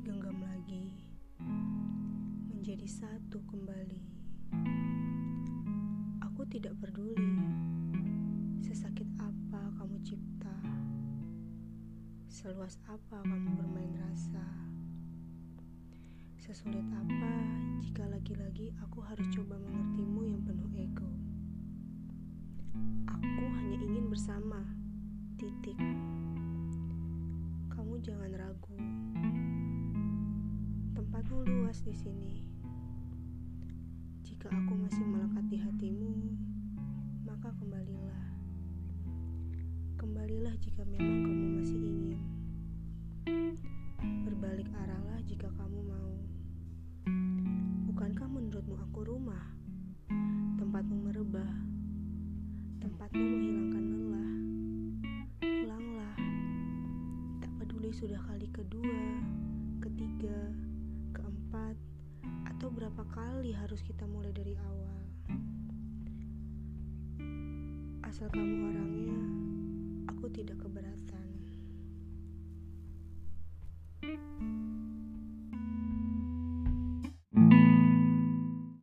genggam lagi, menjadi satu kembali. Aku tidak peduli sesakit apa kamu cipta, seluas apa kamu bermain rasa, sesulit apa jika lagi-lagi aku harus coba mengertimu yang penuh ego. Aku hanya ingin bersama. Titik. Kamu jangan ragu. Luas di sini. Jika aku masih melekat di hatimu, maka kembalilah. Kembalilah jika memang kamu masih ingin. Berbalik arahlah jika kamu mau. Bukankah menurutmu aku rumah? Tempatmu merebah. Tempatmu menghilangkan lelah. Pulanglah. Tak peduli sudah kali kedua, ketiga, berapa kali harus kita mulai dari awal. Asal kamu orangnya, aku tidak keberatan.